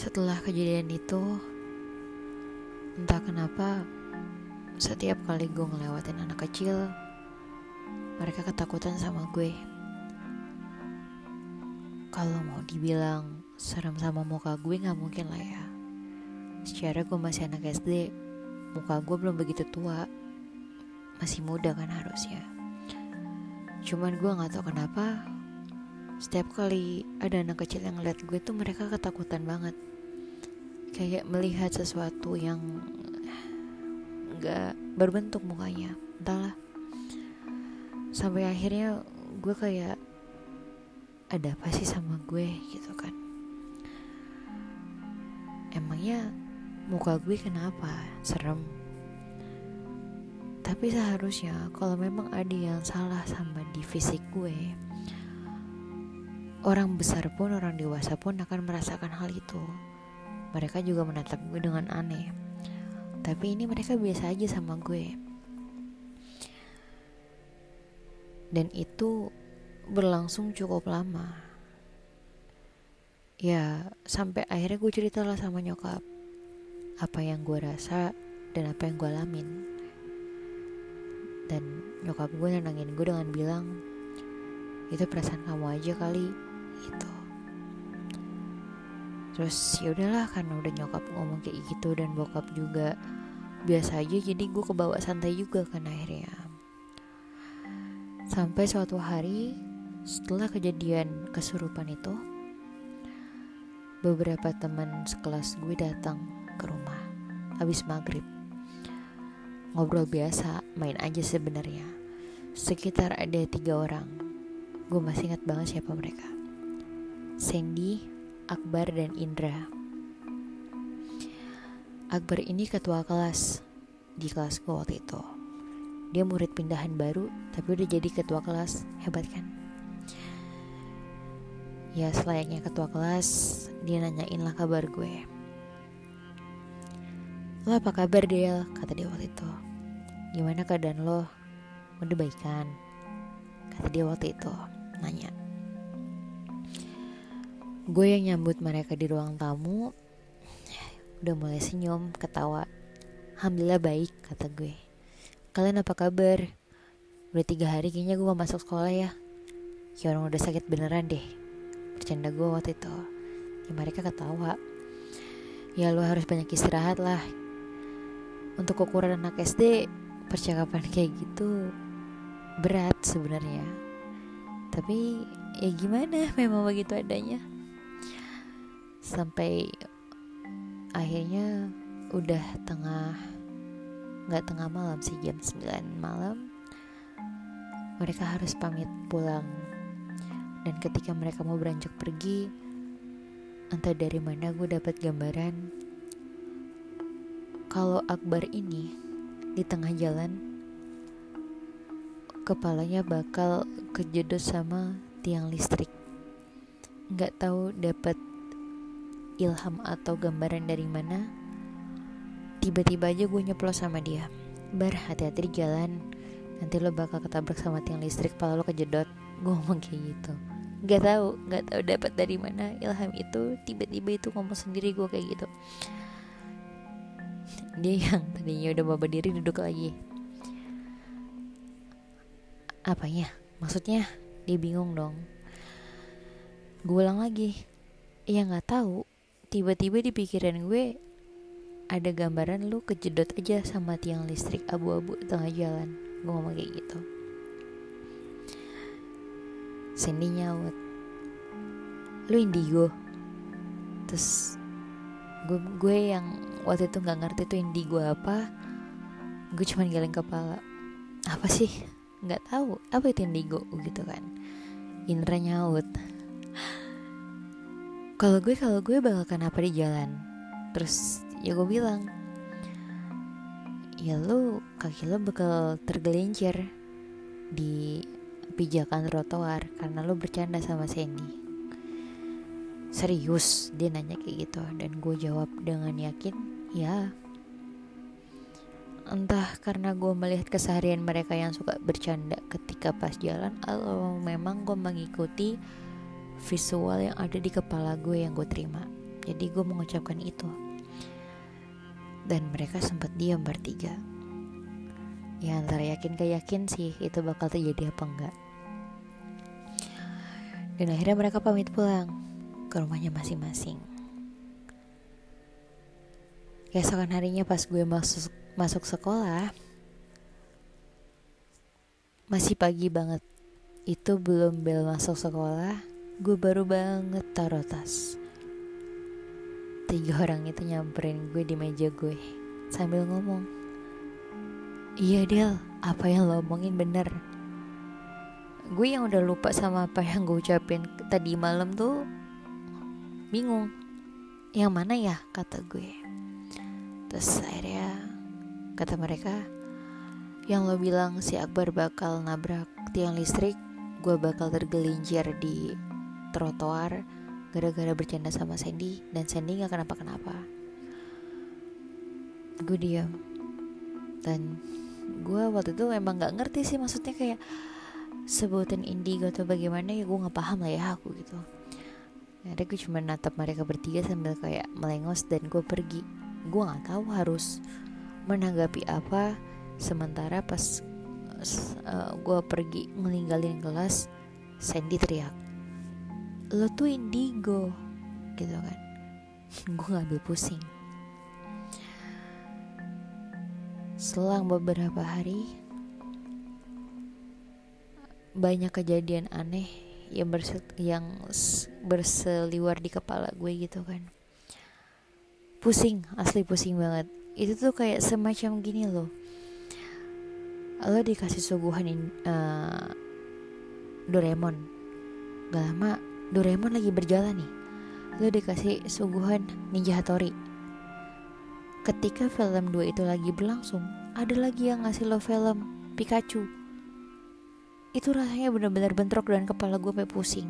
Setelah kejadian itu, entah kenapa setiap kali gue ngelewatin anak kecil, mereka ketakutan sama gue. Kalau mau dibilang serem sama muka gue nggak mungkin lah ya. Secara gue masih anak SD, muka gue belum begitu tua, masih muda kan harusnya. Cuman gue nggak tahu kenapa setiap kali ada anak kecil yang ngeliat gue tuh mereka ketakutan banget kayak melihat sesuatu yang nggak berbentuk mukanya. Entahlah. Sampai akhirnya gue kayak ada apa sih sama gue? Gitu kan. Emangnya muka gue kenapa serem? Tapi seharusnya kalau memang ada yang salah sama di fisik gue Orang besar pun, orang dewasa pun akan merasakan hal itu. Mereka juga menatap gue dengan aneh. Tapi ini mereka biasa aja sama gue. Dan itu berlangsung cukup lama. Ya, sampai akhirnya gue cerita lah sama nyokap. Apa yang gue rasa dan apa yang gue alamin. Dan nyokap gue nenangin gue dengan bilang, itu perasaan kamu aja kali gitu terus ya udahlah karena udah nyokap ngomong kayak gitu dan bokap juga biasa aja jadi gue kebawa santai juga kan akhirnya. Sampai suatu hari setelah kejadian kesurupan itu beberapa teman sekelas gue datang ke rumah habis maghrib. Ngobrol biasa main aja sebenarnya. Sekitar ada tiga orang. Gue masih ingat banget siapa mereka. Sandy, Akbar, dan Indra. Akbar ini ketua kelas di kelasku waktu itu. Dia murid pindahan baru, tapi udah jadi ketua kelas. Hebat kan? Ya selayaknya ketua kelas, dia nanyain lah kabar gue. Lo apa kabar Del? Kata dia waktu itu. Gimana keadaan lo? Udah baikan? Kata dia waktu itu. Nanya. Gue yang nyambut mereka di ruang tamu. Udah mulai senyum, ketawa. Alhamdulillah baik, kata gue. Kalian apa kabar? Udah tiga hari kayaknya gue gak masuk sekolah ya. Kayak orang udah sakit beneran deh. Bercanda gue waktu itu. Ya mereka ketawa. Ya lo harus banyak istirahat lah. Untuk ukuran anak SD Percakapan kayak gitu Berat sebenarnya. Tapi ya gimana? Memang begitu adanya sampai akhirnya udah tengah nggak tengah malam sih jam 9 malam. Mereka harus pamit pulang. Dan ketika mereka mau beranjak pergi entah dari mana gue dapat gambaran kalau Akbar ini di tengah jalan kepalanya bakal kejedot sama tiang listrik. Nggak tahu dapat ilham atau gambaran dari mana? Tiba-tiba aja gue nyeplos sama dia. Bar hati-hati di jalan. Nanti lo bakal ketabrak sama tiang listrik kalau lo kejedot. Gue ngomong kayak gitu. Nggak tahu nggak tahu dapat dari mana ilham itu. Tiba-tiba itu ngomong sendiri gue kayak gitu. Dia yang tadinya udah bawa berdiri duduk lagi. Apanya? Maksudnya dia bingung dong. Gue ulang lagi. Ya nggak tahu tiba-tiba di pikiran gue ada gambaran lu kejedot aja sama tiang listrik abu-abu tengah jalan. Gue ngomong kayak gitu. Cindy nyaut. Lu indigo. Terus gue gue yang waktu itu nggak ngerti tuh indigo apa. Gue cuma geleng kepala. Apa sih? Nggak tahu. Apa itu indigo? Gitu kan. Indra nyaut kalau gue kalau gue bakal kenapa di jalan. Terus ya gue bilang ya lu kaki lo bakal tergelincir di pijakan trotoar karena lo bercanda sama Sandy. Serius dia nanya kayak gitu. Dan gue jawab dengan yakin ya. Entah karena gue melihat keseharian mereka yang suka bercanda ketika pas jalan atau memang gue mengikuti visual yang ada di kepala gue yang gue terima. Jadi gue mengucapkan itu. Dan mereka sempat diam bertiga. Ya antara yakin gak yakin sih itu bakal terjadi apa enggak. Dan akhirnya mereka pamit pulang ke rumahnya masing-masing. Keesokan harinya pas gue masuk masuk sekolah masih pagi banget. Itu belum bel masuk sekolah gue baru banget taruh tas. Tiga orang itu nyamperin gue di meja gue sambil ngomong iya Del apa yang lo omongin bener? Gue yang udah lupa sama apa yang gue ucapin tadi malam tuh bingung. Yang mana ya? kata gue. Terus akhirnya kata mereka yang lo bilang si Akbar bakal nabrak tiang listrik gue bakal tergelincir di trotoar gara-gara bercanda sama Sandy dan Sandy gak kenapa-kenapa. Gue diam. Dan gue waktu itu emang gak ngerti sih maksudnya kayak sebutin indigo atau bagaimana ya gue nggak paham lah ya aku gitu. Ada gue cuma natap mereka bertiga sambil kayak melengos dan gue pergi. Gue nggak tahu harus menanggapi apa sementara pas uh, eh, gue pergi meninggalin kelas Sandy teriak lo tuh indigo gitu kan. Gue ngambil pusing. Selang beberapa hari banyak kejadian aneh yang berse yang berseliwar di kepala gue gitu kan. Pusing asli pusing banget. Itu tuh kayak semacam gini loh. Lo dikasih suguhan uh, Doraemon. Gak lama Doraemon lagi berjalan nih. Lo dikasih suguhan Ninja Hattori. Ketika film 2 itu lagi berlangsung Ada lagi yang ngasih lo film Pikachu. Itu rasanya benar-benar bentrok dan kepala gue sampai pusing.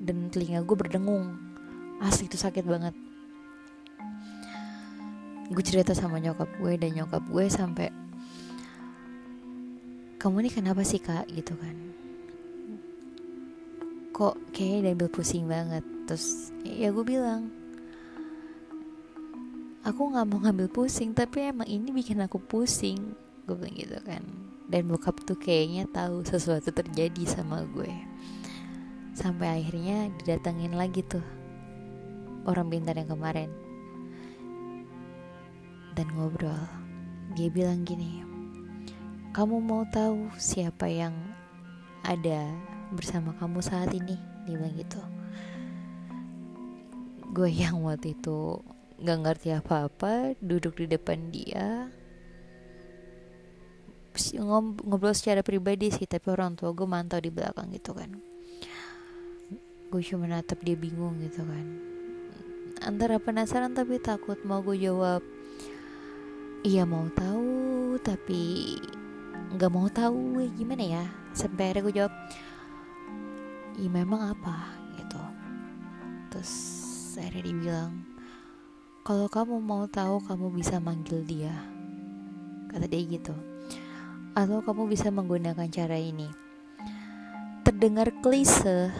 Dan telinga gue berdengung. Asli itu sakit banget. Gue cerita sama nyokap gue dan nyokap gue sampai Kamu ini kenapa sih kak? gitu kan kok kayaknya ambil pusing banget. Terus ya gue bilang aku nggak mau ngambil pusing tapi emang ini bikin aku pusing. Gue bilang gitu kan. Dan bokap tuh kayaknya tahu sesuatu terjadi sama gue. Sampai akhirnya didatengin lagi tuh orang pintar yang kemarin. Dan ngobrol dia bilang gini kamu mau tahu siapa yang ada bersama kamu saat ini dia bilang gitu. Gue yang waktu itu nggak ngerti apa-apa duduk di depan dia. Ngobrol secara pribadi sih tapi orang tua gue mantau di belakang gitu kan. Gue cuma natap dia bingung gitu kan. Antara penasaran tapi takut mau gue jawab iya mau tahu tapi nggak mau tahu gimana ya? Sampai akhirnya gue jawab ya memang apa? Gitu. Terus saya dibilang kalau kamu mau tahu kamu bisa manggil dia kata dia gitu atau kamu bisa menggunakan cara ini. Terdengar klise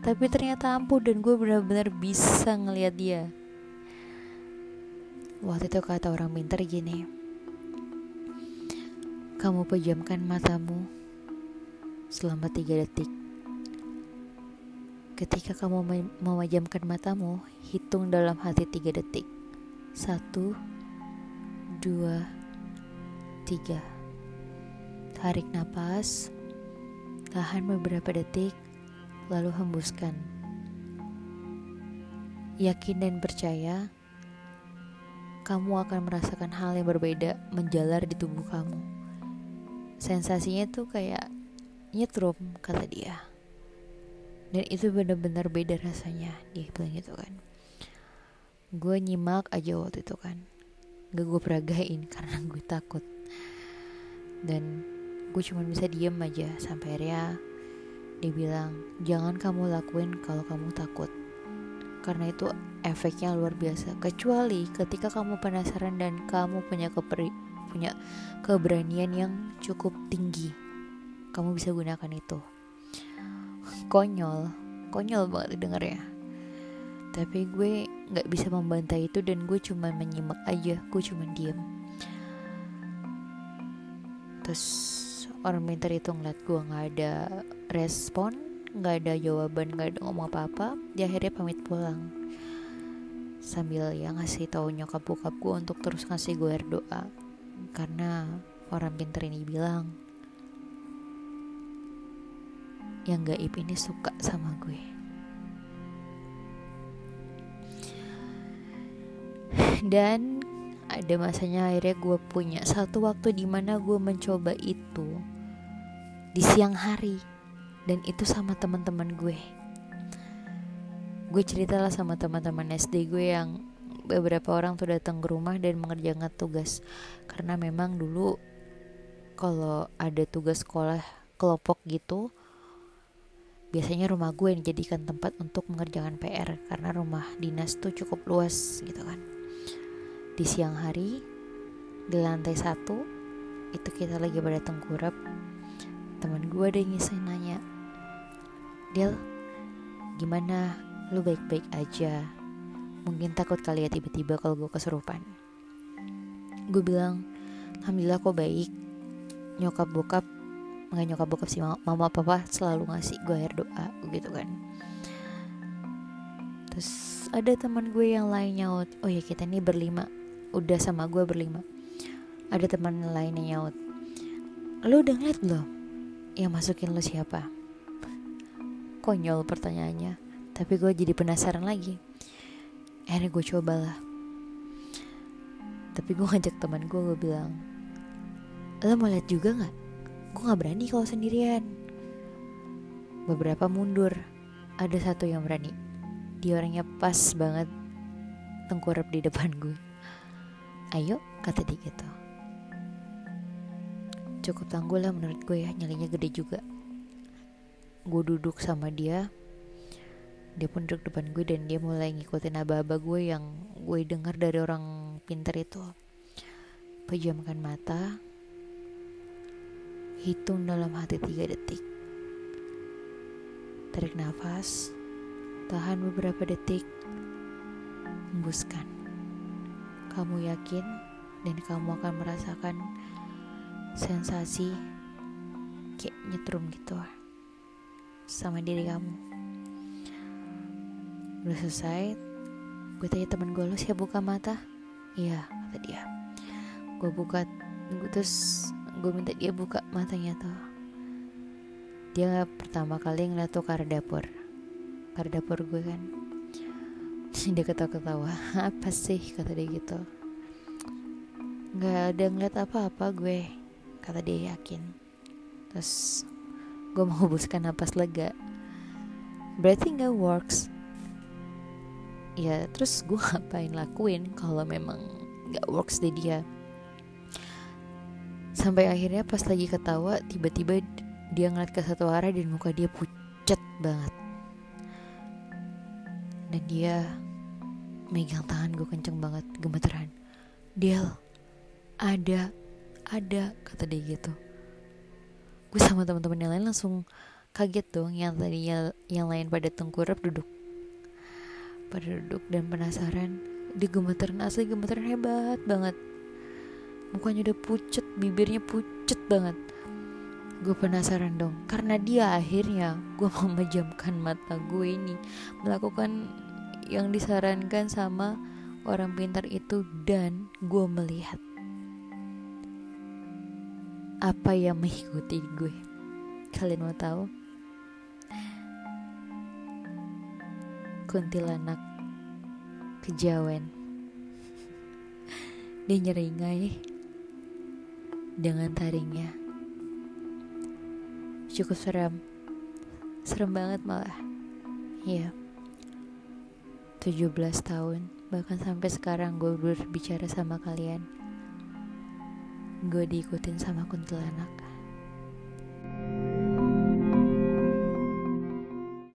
tapi ternyata ampuh dan gue benar-benar bisa ngeliat dia. Waktu itu kata orang pintar gini kamu pejamkan matamu selama tiga detik Ketika kamu memejamkan matamu, hitung dalam hati tiga detik. Satu, dua, tiga. Tarik nafas, tahan beberapa detik, lalu hembuskan. Yakin dan percaya, kamu akan merasakan hal yang berbeda menjalar di tubuh kamu. Sensasinya tuh kayak nyetrum, kata dia dan itu benar-benar beda rasanya dia bilang gitu kan. Gue nyimak aja waktu itu kan. Gak gue peragain karena gue takut. Dan gue cuma bisa diem aja sampai akhirnya dia bilang jangan kamu lakuin kalau kamu takut. Karena itu efeknya luar biasa. Kecuali ketika kamu penasaran dan kamu punya keperi punya keberanian yang cukup tinggi kamu bisa gunakan itu konyol. Konyol banget ya tapi gue nggak bisa membantai itu dan gue cuma menyimak aja gue cuma diem. Terus orang pintar itu ngeliat gue nggak ada respon nggak ada jawaban nggak ada ngomong apa apa dia akhirnya pamit pulang. Sambil ya ngasih tahu nyokap bokap gue untuk terus ngasih gue doa. Karena orang pintar ini bilang yang gaib ini suka sama gue. Dan ada masanya akhirnya gue punya satu waktu di mana gue mencoba itu di siang hari. Dan itu sama teman-teman gue. Gue ceritalah sama teman-teman SD gue yang beberapa orang tuh datang ke rumah dan mengerjakan tugas. Karena memang dulu kalau ada tugas sekolah kelompok gitu biasanya rumah gue yang dijadikan tempat untuk mengerjakan PR karena rumah dinas tuh cukup luas gitu kan. Di siang hari di lantai satu itu kita lagi pada tengkurap. Teman gue ada yang nanya Del gimana? Lu baik-baik aja. Mungkin takut kali ya tiba-tiba kalau gue kesurupan. Gue bilang alhamdulillah kok baik. Nyokap bokap nggak nyokap bokap sih mama papa selalu ngasih gue air doa gitu kan. Terus ada teman gue yang lain nyaut oh ya kita nih berlima. Udah sama gue berlima. Ada teman lain yang nyaut lo udah ngeliat belum yang masukin lo siapa? Konyol pertanyaannya. Tapi gue jadi penasaran lagi. Akhirnya gue cobalah. Tapi gue ngajak teman gue gue bilang lo mau lihat juga nggak gue gak berani kalau sendirian. Beberapa mundur. Ada satu yang berani. Dia orangnya pas banget. Tengkurap di depan gue. Ayo kata dia gitu. Cukup tangguh lah menurut gue ya. Nyalinya gede juga. Gue duduk sama dia. Dia pun duduk depan gue dan dia mulai ngikutin aba-aba gue yang gue dengar dari orang pintar itu. Pejamkan mata Hitung dalam hati tiga detik. Tarik nafas, tahan beberapa detik, hembuskan. Kamu yakin dan kamu akan merasakan sensasi kayak nyetrum gitu sama diri kamu. Udah selesai, gue tanya temen gue lu siap buka mata? Iya, kata dia. Gue buka, gue terus gue minta dia buka matanya tuh. Dia pertama kali ngeliat tuh ke dapur. Ke dapur gue kan. Dia ketawa-ketawa apa sih? kata dia gitu. Nggak ada ngeliat apa-apa gue kata dia yakin. Terus gue mau hembuskan napas lega. Berarti nggak works. Ya terus gue ngapain lakuin kalau memang nggak works di dia Sampai akhirnya pas lagi ketawa tiba-tiba dia ngeliat ke satu arah dan muka dia pucat banget. Dan dia megang tangan gue kenceng banget gemeteran. Del, ada, ada kata dia gitu. Gue sama teman-teman yang lain langsung kaget dong yang tadinya yang lain pada tengkurap duduk pada duduk dan penasaran di gemeteran asli gemeteran hebat banget mukanya udah pucet bibirnya pucet banget. Gue penasaran dong karena dia akhirnya gue memejamkan mata gue ini melakukan yang disarankan sama orang pintar itu dan gue melihat apa yang mengikuti gue kalian mau tahu? Kuntilanak kejawen. Dia nyeringai dengan taringnya. Cukup seram. Serem banget malah. Iya. 17 tahun, bahkan sampai sekarang gue berbicara sama kalian. Gue diikutin sama kuntilanak.